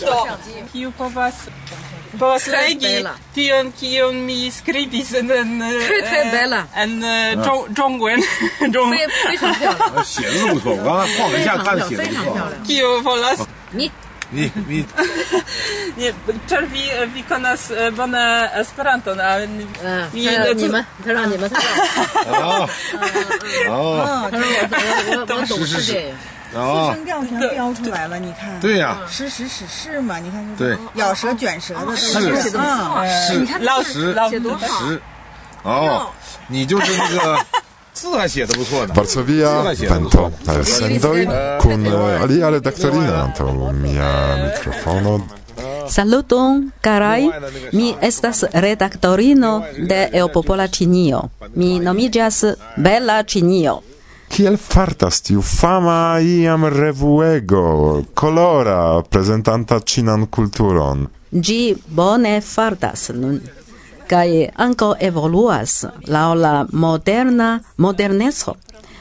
Do, kiu povas povas legi tion kion mi skribis en en Tre, tre bella. en uh, 中中文中非非常漂亮，写的都不错，我刚才晃了一下，看写的非不错。常漂亮。 kiu volas 你你你 Nie, ĉar vi vi konas eh, bone Esperanton a 嗯，你他让你们，他让你们，他让啊啊他让我我我我懂是是是这个。 啊！声调全标出来了，你看。对呀，时时史事嘛，你看对咬舌卷舌的都是是啊，是老十老写多好十哦，你就是那个字还写的不错呢。 Varsovia Vento elsendoj kun eh, alia redaktorino antaŭ mia mikrofono Saluton, carai. Mi estas redaktorino de Eopopola Cinio. Mi nomiĝas Bella Cinio. Kiel fartas tiu fama iam revuego, colora, presentanta cinan culturon? Gi bone fartas nun, kai anco evoluas lau la moderna moderneso,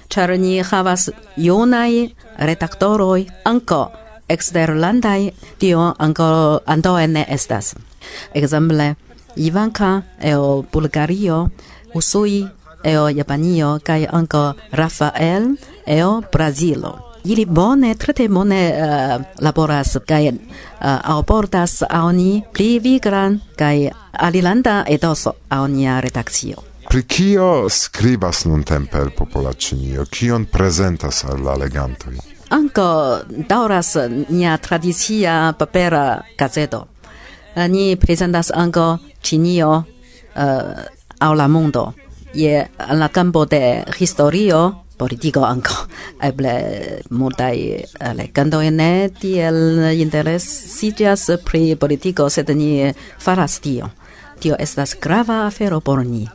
char ni havas iunai redaktoroi anco exterlandai, tio anco andoe ne estas. Exemple, Ivanka el Bulgario usui eo Japanio kaj ankaŭ Rafael eo Brazilo. Ili bone, trete bone uh, laboras kaj eh, uh, alportas al ni pli viglan kaj alilanda etoso al nia redakcio. Pri kio skribas nuntempe el popolaĉinio? Kion prezentas al la legantoj? Anko daŭras nia tradicia papera gazeto. Eh, ni prezentas anko Ĉinio uh, aŭ la mondo je en la campo de historio politico anco eble multai legando ne tiel interesigas pri politico sed ni faras tio. Tio estas grava afero por ni.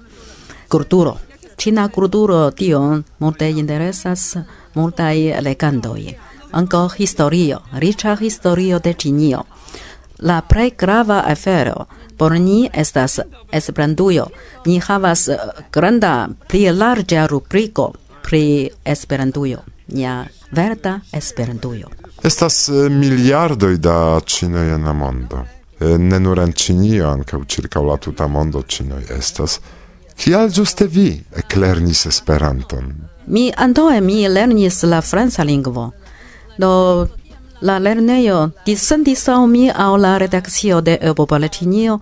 Kulturo. Cina kulturo tion multe interesas multai legandoj. Anco historio riĉa historio de Ĉinio. La plej grava afero por ni estas Esperantujo. Ni havas eh, granda pli larĝa rubriko pri Esperantujo. Nia verda Esperantujo. Estas eh, miliardoj da ĉinoj en la mondo. Eh, ne nur en Ĉinio, ankaŭ ĉirkaŭ la tuta mondo ĉinoj estas. Kial ĝuste vi eklernis Esperanton? Mi antaŭe mi lernis la franca lingvo. Do La lernejo dissentis al mi al la redakcio de Eŭropa-Latinio,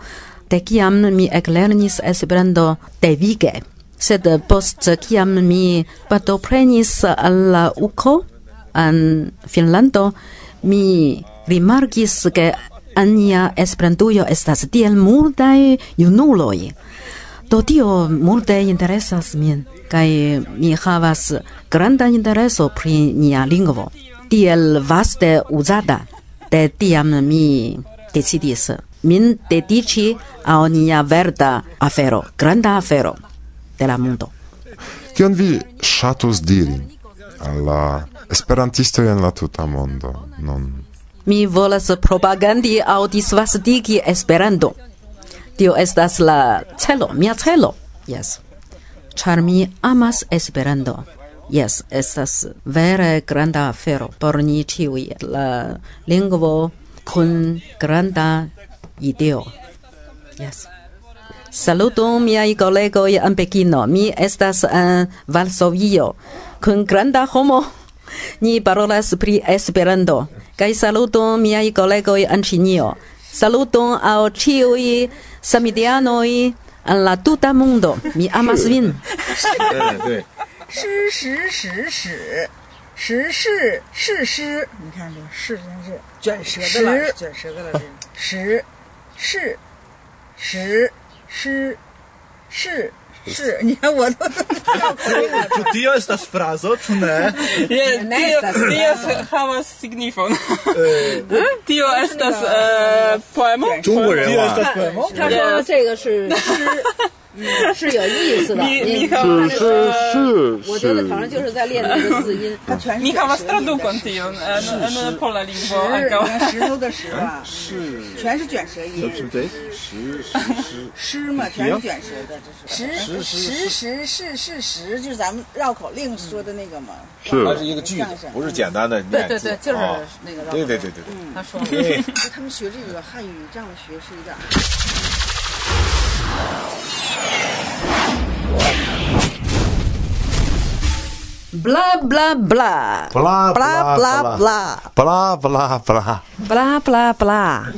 de kiam mi eklernis Esperanto devige. Sed post kiam mi partoprenis al la UKO en Finlando, mi rimarkis ke ania Esperantujo estas tiel multaj junuloj. Do tio multe interesas min, kaj mi havas granda intereso pri nia lingvo tiel vaste uzada. De tiam mi decidis min dedici a nia verda afero, granda afero de la mondo. Kion vi ŝatus diri al la esperantistoj en la tuta mondo nun? Mi volas propagandi aŭ disvastigi Esperanto. Tio estas la celo, mia celo. Yes. Ĉar mi amas Esperanto. Yes, estas vere granda afero por ni ĉiuj la lingvo kun granda ideo. Yes. Saluto miai kolegoj en Pekino. Mi estas en Varsovio kun granda homo. Ni parolas pri Esperanto. Kaj saluto miai kolegoj en Ĉinio. Saluton al ĉiuj samideanoj en la tuta mondo. Mi amas vin. 诗时史史，时事事诗，你看这个是真是卷舌的了，卷舌的了。时是时诗是是，你看我都绕口令了。Ĉu tio estas frazo, ĉu ne? Je, Ne tio, estas tio havas signifon. Tio estas eh, poemo. 中国人.话。他说这个是诗，是有意思的。你你你看看是这是，我觉得是好像就是在练那个字音。它全是卷舌音 en en pola 石头的石吧，是全是卷舌音。是对，十十诗嘛，全是卷舌的，这是石石石是是石，就是咱们绕口令说的那个嘛。是它是一个句子，不是简单的念。对对对，就是啊那个绕口对对对对对。他说 他们学这个汉语这样学是有点。Bla bla bla. Bla bla bla bla. Bla bla bla. Bla bla bla.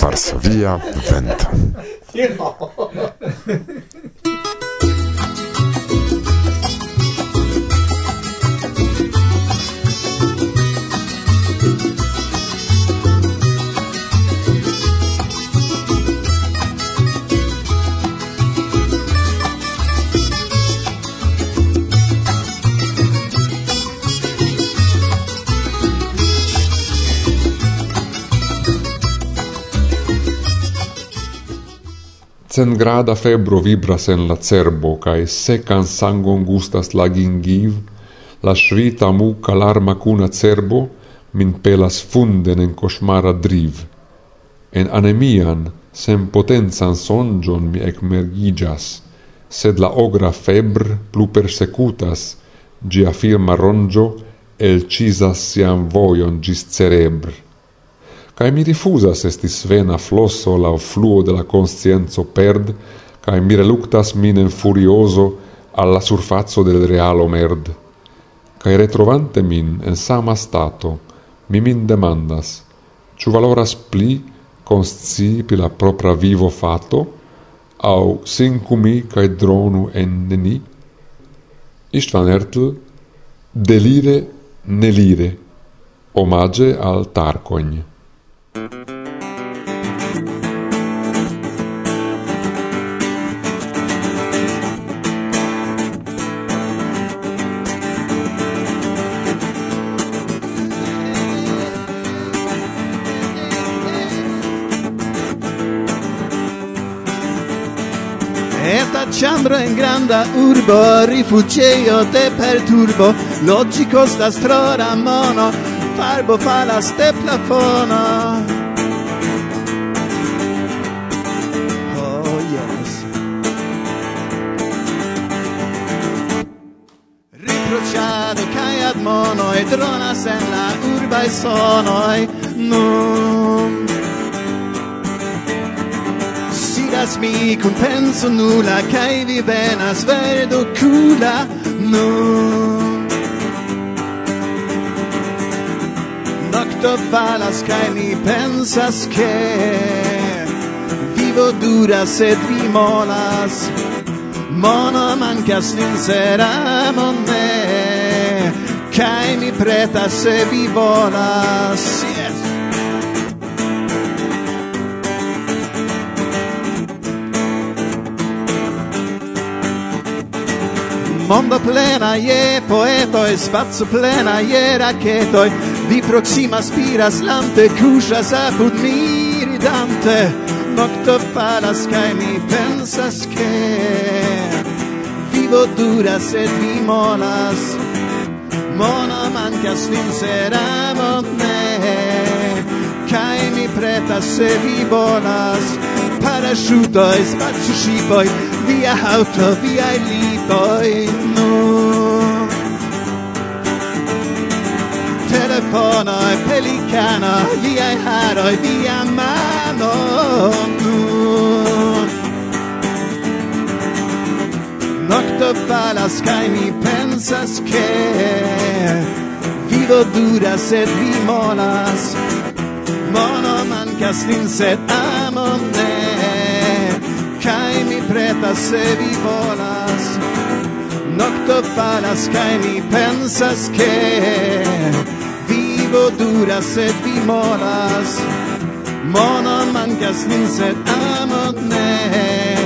Varsovia vento. Cengrada febro vibras en la cerbo, cae secan sangon gustas la gingiv, la shrita muca larma cuna cerbo, min pelas funden en cosmara driv. En anemian, sen potenzan sonjon mi ecmergigas, sed la ogra febr plu persecutas, gia firma rongio, el cisas sian voion gis cerebr cae mi rifusas esti svena flosso lau fluo de la conscienzo perd, cae mi reluctas minen furioso alla surfazzo del realo merd. Cae retrovante min en sama stato, mi min demandas, ciu valoras pli conscii pi la propra vivo fato, au sincumi cae dronu en neni? Istvan Ertl, delire, nelire, omage al Tarcogne. Ciambro in grande urbo, rifugio te perturbo, logico sta strora mono, farbo falas de plafono Oh yes. Riproĉado kaj admonoj dronas en la urbaj sonoj nun Sidas mi kun penso nula kai vi venas verdo cula. Nun tutto falas kaj mi pensas ke vivo dura sed vi molas. Mono mancas nin mon me ne kaj mi preta se vi volas. Yes. mondo plena je poetoj, spazio plena je raketoj, Vi proxima spiras lante Cusas apud mi ridante Nocto falas cae mi pensas che Vivo duras sed vi molas. Mono mancas vinceramot ne Cae mi pretas se vi volas. Parasciutoi, spazio scipoi Via auto, via lipoi, nu fanoi pelicanoi haro e via mano Nocto falas kai mi pensas che Vivo dura sed vi molas. Mono mancas nin sed amo ne. Kai mi pretas se vi volas. Nocto falas kai mi pensas che vivo dura se ti moras. Mono mancas min sed amot ne.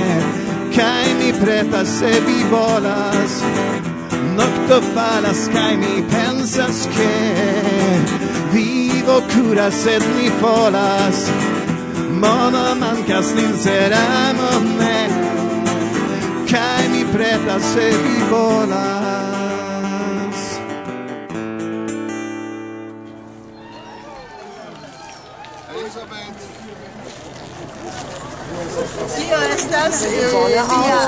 Kai mi pretas se vi volas. Nocto falas kai mi pensas che Vivo cura sed mi folas Mono mancas min sed amot ne. Mi pretas se vi volas. Tio estas eh, via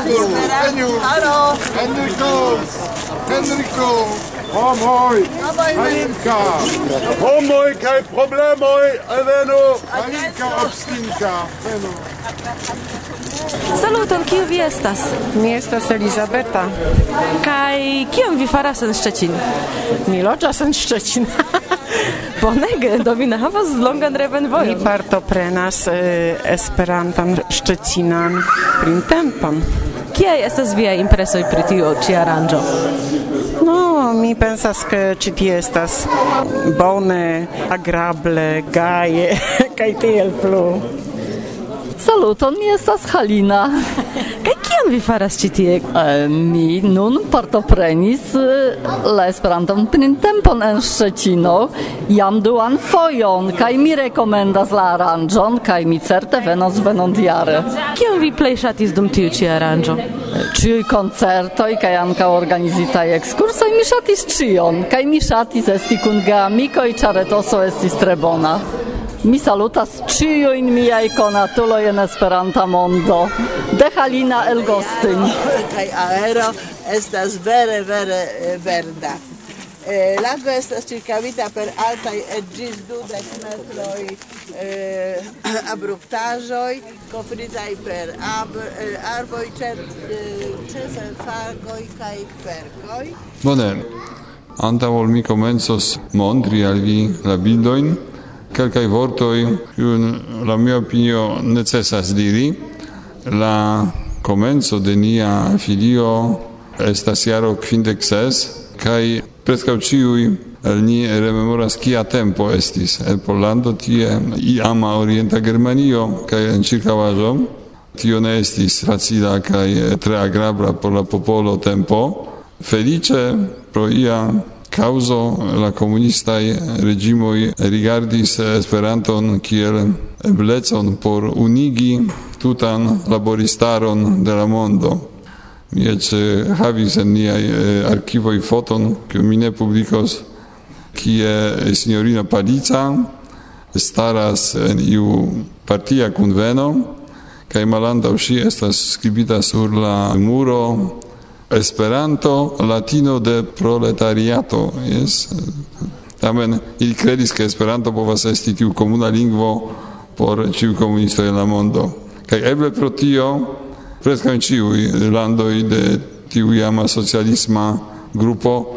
Esperantaro. Henriko! Henriko! Homoj, Alinka. Homoj kaj problemoj, alveno. Alinka obstinka, venu. Saluton, kiu vi estas? Mi estas Elizabeta. Kaj kion vi faras en Szczecin? Mi loĝas en Szczecin. Bonege, do mi ne havas longan revenvojon. Mi partoprenas eh, Esperantan Szczecinan printempon. Kiaj estas viaj impresoj pri tiu ĉi aranĝo? No, mi pensas ke ĉi tie estas bone, agrable, gaje kaj tiel plu. Saluton, mi estas Halina. Kaj kion vi faras ĉi tie? E, Mi nun partoprenis e, la Esperanton printempon en Szczecino jam duan fojon, kaj mi rekomendas la aranĝon, kaj mi certe venos venontjare. Kion vi plej ŝatis dum tiu ĉi aranĝo? Ĉiuj koncertoj kaj ankaŭ organizitaj ekskursoj mi ŝatis ĉion, kaj mi ŝatis esti kun geamikoj, ĉar etoso estis tre bona. Mi salutas ĉiujn miaj konatuloj en Esperanta mondo. De Halina el Gostyn. Kaj aero estas vere vere eh, verda. Eh, lago estas circavita per altaj et gis dudek metroj eh, abruptaĵoj kovritaj per ab, eh, arboj ĉefe eh, fagoj kaj kverkoj. Bone, antaŭ ol mi komencos montri al vi la bildojn, kelkaj vortoj, kiun la mia opinio necesas diri. La komenco de nia filio estas jaro kvindek ses, kaj preskaŭ ĉiuj el ni rememoras kia tempo estis en Pollando tie iama orienta Germanio kaj en ĉirkaŭaĵo. Tio ne estis facila kaj tre agrabla por la popolo tempo. Felice pro ia causo la comunistaj regimoj rigardis Esperanton kiel eblecon por unigi tutan laboristaron de la mondo. Mi eĉ havis en niaj eh, arkivoj foton, kiu mi ne publikos, kie signorina Palica staras en iu partia kunveno kaj malantaŭ ŝi estas skribita sur la muro Esperanto latino de proletariato, yes. Tamen ili credis che Esperanto povas esti tiu comuna lingvo por ciu comunisto en la mondo. Kaj eble pro tio, presca in ciui landoi de tiu iama socialisma grupo,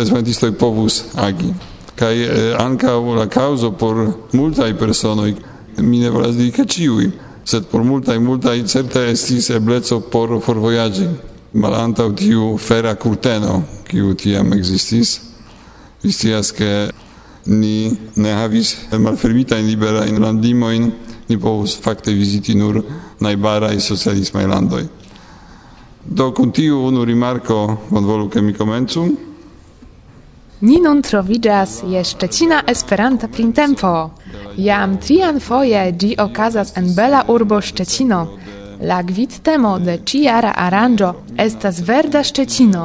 esperantistoi povus agi. Kaj eh, anca la causo por multai personoi, mi ne volas diri ciui, sed por multai, multai certe estis ebleco por forvoyagi malantaŭ tiu fera kurteno, kiu tiam ekzistis. Vi scias, ke ni ne havis malfermitajn liberajn landlimojn, ni povus fakte viziti nur najbaraj socialismaj landoj. Do kun tiu unu rimarko bonvolu ke mi komencu. Ni nun je Szczecina Esperanta printempo. Jam trian foje gi okazas en bela urbo Szczecino, La gvidtemo de ĉiara aranĝo estas Verda Szczecino,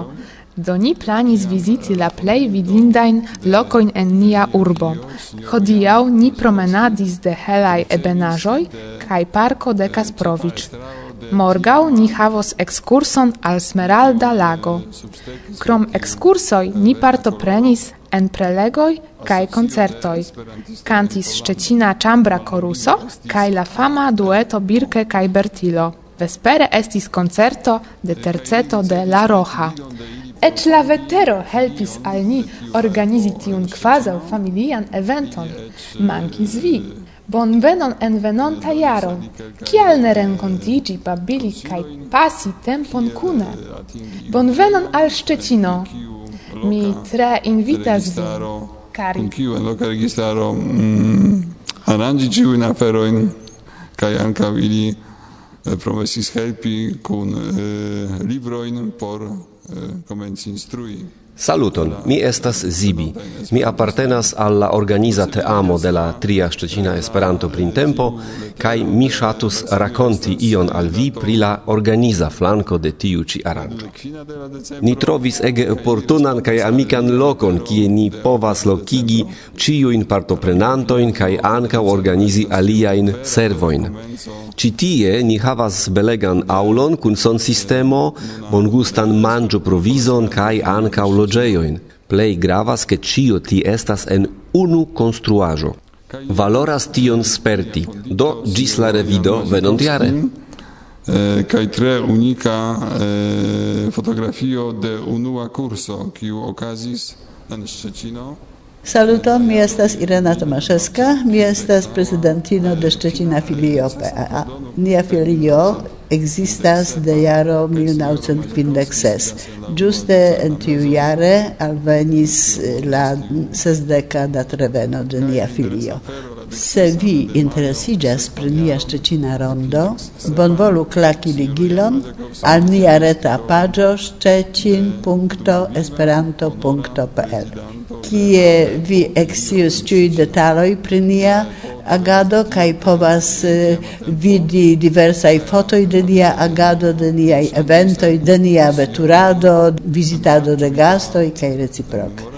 do ni planis viziti la plej vidindajn lokojn en nia urbo. Hodiaŭ ni promenadis de helaj ebenaĵoj kaj parko de Kasprovic. Morgau ni havos ekskurson al Smeralda lago. Krom ekskursoj ni partoprenis en prelegoj kaj koncertoj. Kantis Szczecina Chambra Coruso kaj la fama dueto Birke kaj Bertilo. Vespere estis koncerto de terceto de La Roja. Et la vetero helpis al ni organizi tiun kvazaŭ familian eventon. Mankis vi! Bonvenon en venonta jaro. Kial ne renkontiĝi, babili kaj pasi tempon kune? Bonvenon al Szczecino! mi tre invitas vin, cari. Con kiu en loca registaro mm, arangi ciu in aferoin, kai anca ili eh, promesis helpi kun eh, libroin por eh, comenci instrui. Saluton, mi estas Zibi. Mi apartenas alla organiza teamo de la tria Szczecina Esperanto printempo, kaj mi ŝatus rakonti ion al vi pri la organiza flanko de tiu ci aranjo. Ni trovis ege oportunan kaj amikan lokon, kie ni povas lokigi ciu in partoprenantoin kaj anka organizi aliain servoin ci tie ni havas belegan aulon kun son sistemo, bongustan manĝoprovizon kaj ankaŭ loĝejojn. Plej gravas, ke ĉio ti estas en unu konstruaĵo. Valoras tion sperti. Do ĝis la revido venontjare. Mm. Eh, kaj tre unika eh, fotografio de unua kurso, kiu okazis en Szczecino. Saluton, mi estas Irena Tomaszewska, mi estas prezidentino de Szczecina filio PAA. Nia filio existas de jaro 1956. Giuste en tiu jare alvenis eh, la sesdeca dat reveno de nia filio. Se vi interesigas pri nia Szczecina rondo, bonvolu klaki ligilon al nia reta pagio szczecin.esperanto.pl kie vi exius ciui detaloi pri nia agado kai povas uh, vidi diversaj foto de nia agado, de niaj eventoj, de nia veturado, visitado de gastoj kai reciproke.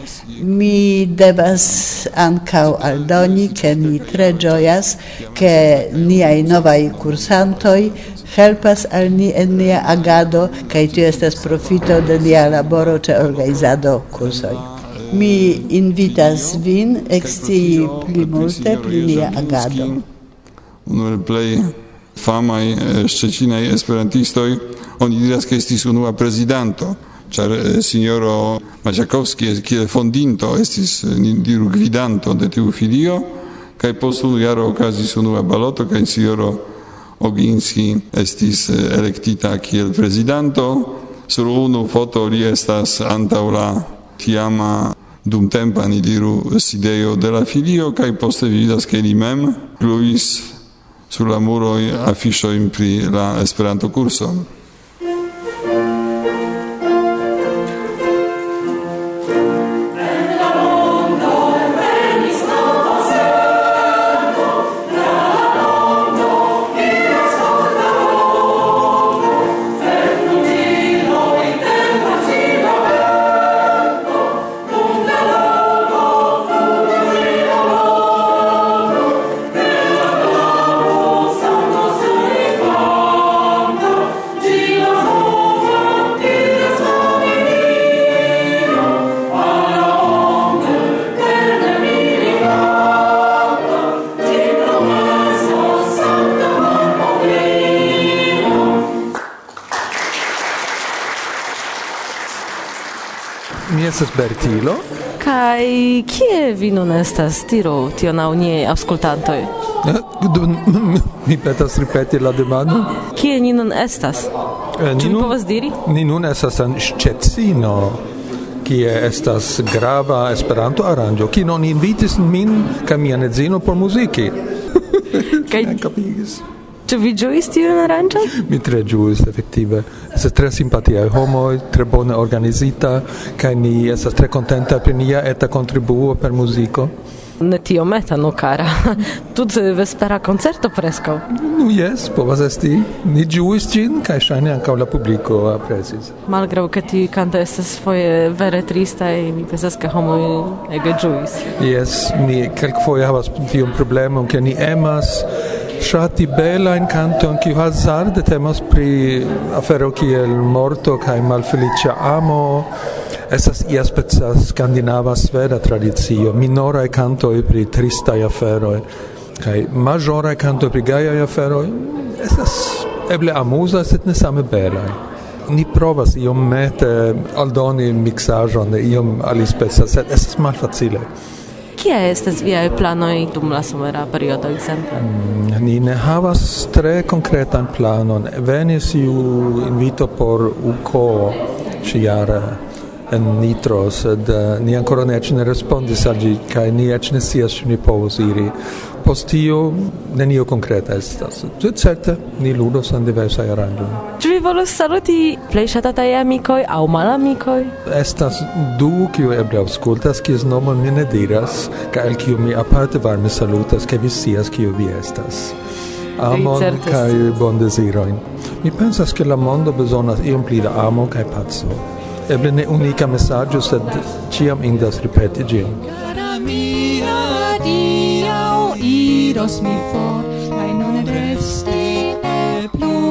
Mi devas ankaŭ aldoni, ke mi tre ĝojas, ke niaj novaj kursantoj helpas al ni en nia agado kaj tio estas profito de nia laboro ĉe organizado kursoj. Mi invitas vin exti pli multe pli nia agado. Unu el plej famaj szczecinaj eh, esperantistoj oni diras ke estis unua prezidanto ĉar eh, sinjoro Maciakowski, kiel fondinto estis eh, ni diru gvidanto de tiu filio kaj post unu jaro okazis unua baloto kaj sinjoro Oginski estis elektita kiel prezidanto sur unu foto li estas antaŭ la tiama dum tempa ni diru sidejo de la filio kaj poste vidas ke li mem pluis sur la muroj afiŝojn pri la Esperanto-kurso. estas Bertilo. Kai kie vi nun estas tiro tio na unie auscultantoj? Eh, mi petas ripeti la demandon. Kie ni nun estas? Eh, ĉu vi povas diri? Ni nun estas en Szczecino kie estas grava Esperanto aranĝo, ki non invitis min kaj mian edzino por muziki. Kaj Ĉu vi ĝuis tiun aranĝon? Mi tre ĝuis, efektive estas tre simpatia homoj, tre bone organizita, kaj ni estas tre kontenta pri nia eta kontribuo per muziko. Ne tio meta, no cara. Tut vespera concerto fresco. Nu, yes, povas esti. Ni giuis gin, cae shani ancao la publico apresis. Malgrau che ti canta estes foie vere trista e mi pensas che homo ege giuis. Yes, ni quelc foie havas tiun problemo che ni emas, Shati ŝati canto kantojn kiu hazard temas pri afero kiel morto kai malfelicia amo. Esas ia spezza skandinava sveda tradizio, minora e canto e pri trista afero kai majora e canto pri gaia afero esas eble amusa, sed ne same belaj. Ni provas iom mete aldoni mixajon, de iom alispezza, sed estas malfacile kia estas viaj planoj dum la somera periodo, ekzemple? Mm, ni ne havas tre konkretan planon. Venis iu invito por UKO ĉijare en Nitro, sed uh, ni ancora ne respondis al ĝi, kaj ni eĉ ne sias ci ni povos iri postio nenio concreta estas. Certe, ni ludos en diversaj aranĝoj. Ĉu vi volus saluti plej ŝatataj amikoj aŭ malamikoj? Estas du kiu eble aŭskultas, kies nomon mi ne diras, kaj el kiu mi aparte varme salutas, ke vi scias kiu vi estas. Amon kaj bondezirojn. Mi pensas ke la mondo bezonas iom pli da amo kaj paco. Eble ne unika mesaĝo, sed ĉiam indas ripeti ĝin. das mir vor, ein unrechtsteht Blut.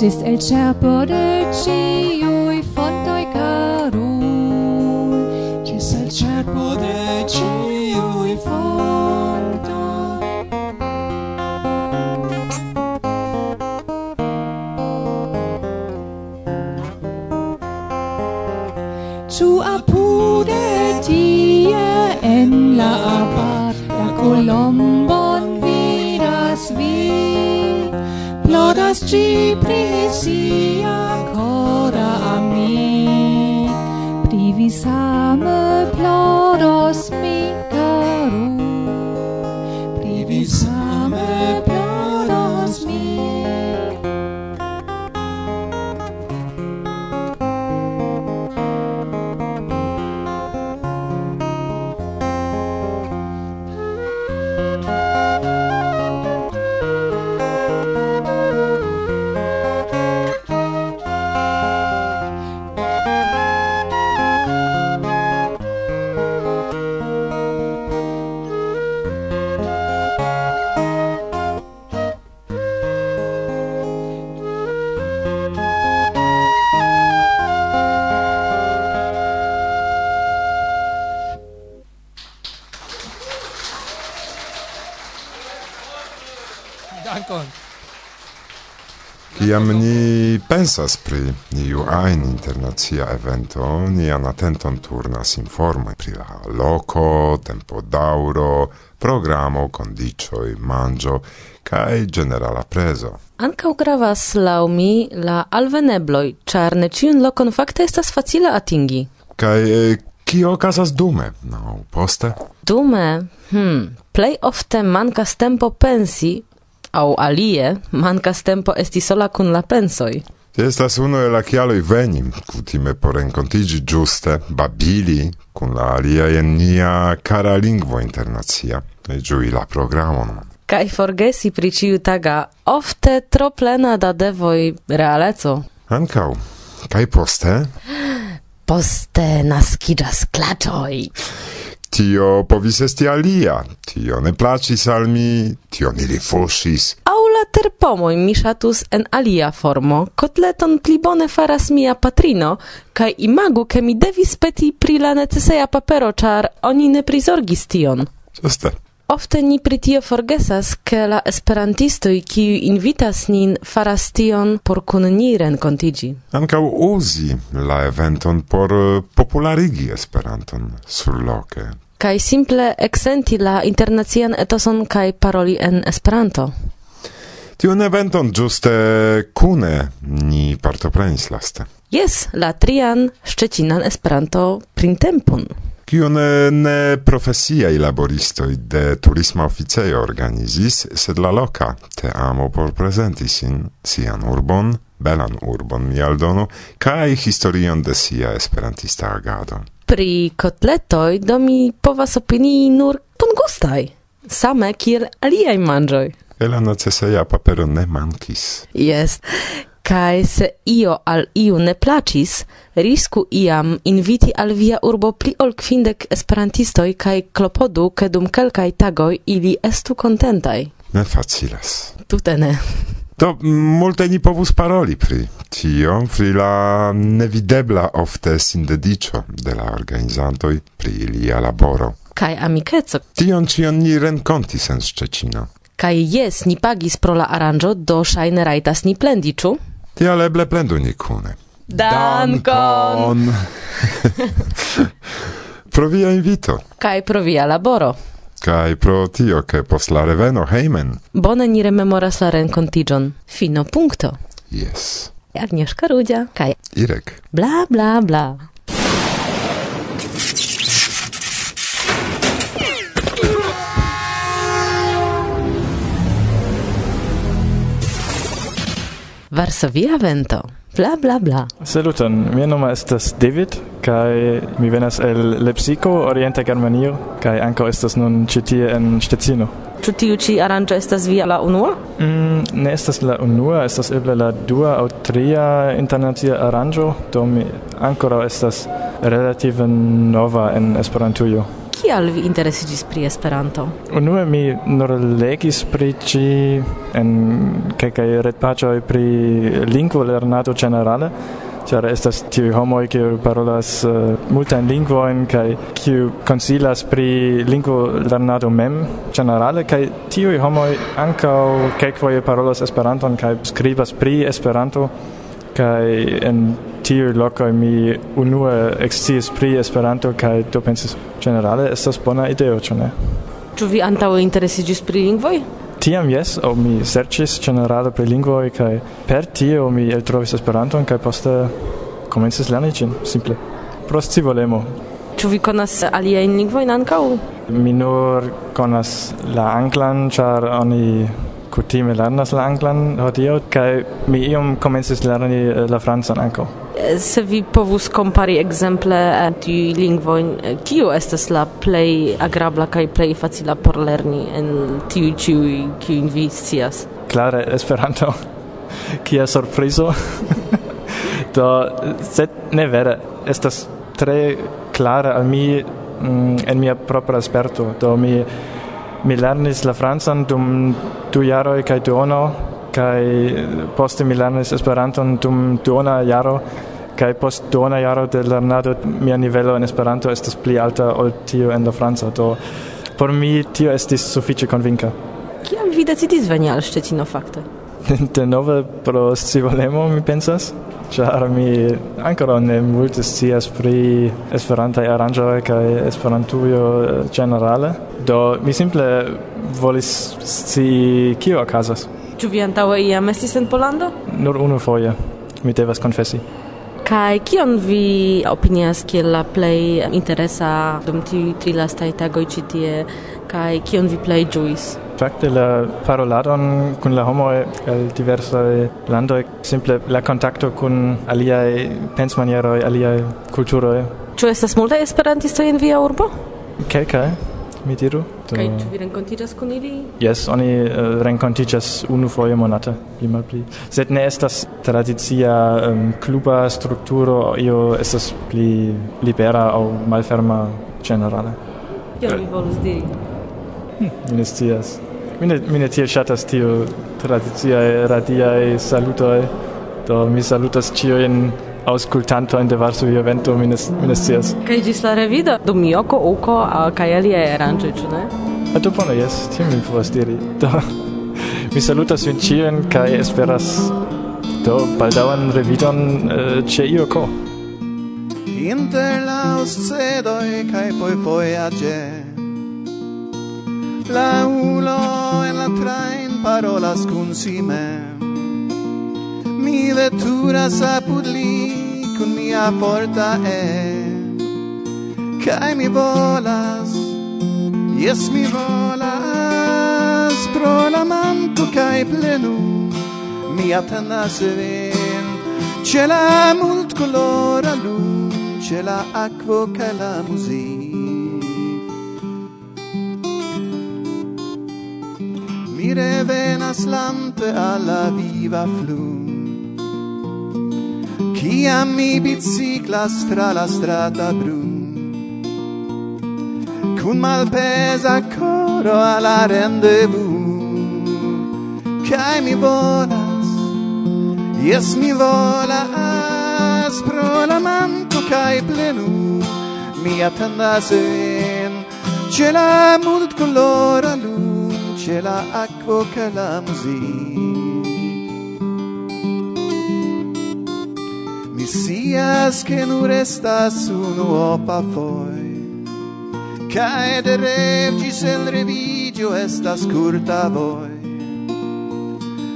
gis el cerpo de ci tenis ci pri sia cora a mi, pri. Kiam ni pensas pri iu ajn internacia evento, nian atenton turnas informoj pri la loko, tempo daŭro, programo, kondiĉoj, manĝo kaj ĝenerala prezo. Ankaŭ gravas laŭ mi la alvenebloj, ĉar ne ĉiun lokon fakte estas facile atingi. Kaj kio okazas dume, no poste? Dume, Hm. plej ofte mankas tempo pensi au alie mancas tempo esti sola cun la pensoi. Estas uno el la kialoj veni kutime por renkontiĝi ĝuste, babili kun la aliaj en nia kara lingvo internacia, ĝui la programon. Kaj forgesi pri ĉiutaga ofte tro plena da devoj realeco. Ankaŭ. Kaj poste? Poste naskiĝas klaĉoj tio povis esti alia, tio ne placis al mi, tio ni rifusis. Au la terpomoj mi ŝatus en alia formo, kotleton pli bone faras mia patrino, kaj imagu, ke mi devis peti pri la neceseja papero, ĉar oni ne prizorgis tion. Ĝuste. Ofte ni pri tio forgesas, ke la esperantistoj, kiu invitas nin, faras tion por kun ni renkontiĝi. Ankaŭ uzi la eventon por eh, popularigi Esperanton surloke. Kaj simple eksenti la internacian etoson kaj paroli en Esperanto. Tiun eventon ĝuste kune ni partoprenis laste. Jes, la trian Szczecinan Esperanto printempon kiun eh, ne profesiaj laboristoj de turisma oficejo organizis, sed la loka teamo por prezenti sin sian urbon, belan urbon mi aldonu, kaj historion de sia esperantista agado. Pri kotletoj do mi povas opinii nur bongustaj, same kiel aliaj manĝoj. Elana Ceseja papero ne mankis. Jest kai se io al iu ne placis, risku iam inviti al via urbo pli ol kvindek esperantistoj kaj klopodu, ke dum kelkaj tagoj ili estu kontentaj. Ne facilas. Tute ne. Do multe ni povus paroli pri tio, pri la nevidebla ofte sindedicio de la organizantoj pri ilia laboro. Kaj amikeco. Tion cion ni renkontis en Szczecino. Kaj jes ni pagis pro la aranĝo, do ŝajne rajtas ni plendi, ĉu? Tial eble plendu ni kune. Dankon! pro via invito. Kai pro via laboro. Kai pro tio che pos la reveno heimen. Bone ni rememoras la rencontigion. Fino punto. Yes. Agnieszka Rudzia. Kai. Irek. Bla, bla, bla. Varsovia vento. Bla bla bla. Saluton, mia nomo estas David kaj mi venas el Lepsiko, Orienta Germanio kaj ankaŭ estas nun ĉi tie en Ŝtecino. Ĉu tiu ĉi aranĝo estas via la unua? Mm, ne estas la unua, estas eble la dua aŭ tria internacia aranĝo, do mi ankoraŭ estas relative nova en Esperantujo kial vi interesiĝis pri Esperanto? Unue mi nur legis pri ĝi en kelkaj retpaĝoj pri lingvolernado ĝenerale, ĉar estas tiuj homoj kiuj parolas uh, multajn lingvojn kaj kiu konsilas pri lingvolernado mem ĝenerale kaj tiuj homoj ankaŭ kelkfoje parolas Esperanton kaj skribas pri Esperanto kaj en tiu loco mi unue exciis pri Esperanto kaj do pensis generale estas bona ideo, ĉu ne? Ĉu vi antaŭ interesiĝis pri lingvoj? Tiam jes, o mi serĉis generale pri lingvoj kaj per tio mi eltrovis Esperanton kaj poste komencis lerni ĝin simple pro scivolemo. Ĉu vi konas aliajn lingvojn ankaŭ? Mi nur konas la anglan, ĉar oni kutime lernas la anglan hodiaŭ kaj mi iom komencis lerni eh, la francan ankaŭ. Eh, se vi povus kompari ekzemple eh, tiuj lingvojn, kiu estas la plej agrabla kaj plej facila por lerni en tiuj ĉiuj, kiujn vi scias? Klare Esperanto. Kia surprizo. Do, sed ne vere, estas tre klare al mi mm, en mia propra sperto. Do mi mi lernis la francan dum du jaroj kaj duono kaj poste mi lernis Esperanton dum duona jaro kaj post duona jaro de lernado mia nivelo en Esperanto estas pli alta ol tio en la franca do por mi tio estis sufiĉe konvinka. Kiam vi decidis veni al Szczecino fakte? De nove pro scivolemo mi pensas ĉar mi ankoraŭ ne multe scias pri Esperantaj aranĝoj kaj Esperantujo eh, ĝenerale do mi simple volis si kio okazas. Ĉu vi antaŭe iam estis en Pollando? Nur unu foje, mi devas konfesi. Kaj kion vi opinias kiel la plej interesa dum tiuj tri lastaj tagoj ĉi tie kaj kion vi plej ĝuis? Fakte la paroladon kun la homoj el diversaj landoj, simple la kontakto kun aliaj pensmanieroj, aliaj kulturoj. Ĉu estas multaj esperantistoj en via urbo? Kelkaj. Okay, okay mi diru. Do... Kaj ĉu vi renkontiĝas kun ili? Yes, oni eh, uh, renkontiĝas unu foje monate, pli malpli. Sed ne estas tradicia um, kluba strukturo, io estas pli libera aŭ malferma generale. Kion vi volus diri? Hm, mi ne scias. Mi ne, mi ne tiel ŝatas tiu tradiciaj radiaj salutoj, do mi salutas ĉiujn auscultanto in de Varsovia vento minas minas cias. Kaj ĝis la revido do Mioko Uko kaj alia aranĝoj, ĉu ne? A to pano jes, tiam mi povas diri. Do, mi salutas vin ĉiujn kaj esperas do baldaŭan revidon uh, ĉe Ioko. Inter la oscedoj kaj fojfojaĝe La ulo en la train parolas kun si mem Mi veturas apud li kun mia forta e Kai mi volas Yes mi volas pro la manto kai plenu mi attendas vin C'è la lù c'è la acqua che la musica. Mi revenas lante alla viva flu. Ciam mi biciclas tra la strata brun. Cun malpesa coro alla rendezvous Cai mi volas, yes mi volas Pro la manco cai plenu. Mi attendas in Ce la multcolora lun, ce la acqua che la musica scias che nur estas unuopa foi. Cae de revgis el revigio estas curta voi.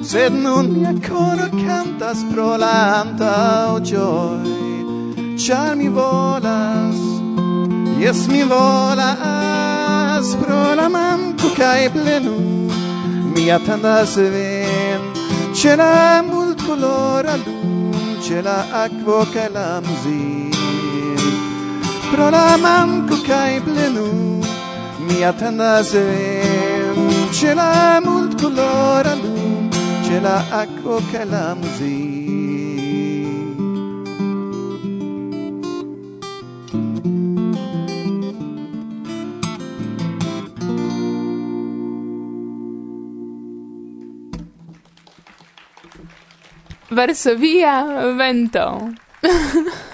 Sed nun mia coro cantas pro la antau gioi char mi volas yes mi volas pro la manco cae plenu. Mi attendas vin c'è la multcolora luce שלעכבו כלמזיר. פרולמם la בלנו מיד הנזם la כולו che la כלמזיר. Varsovia vento.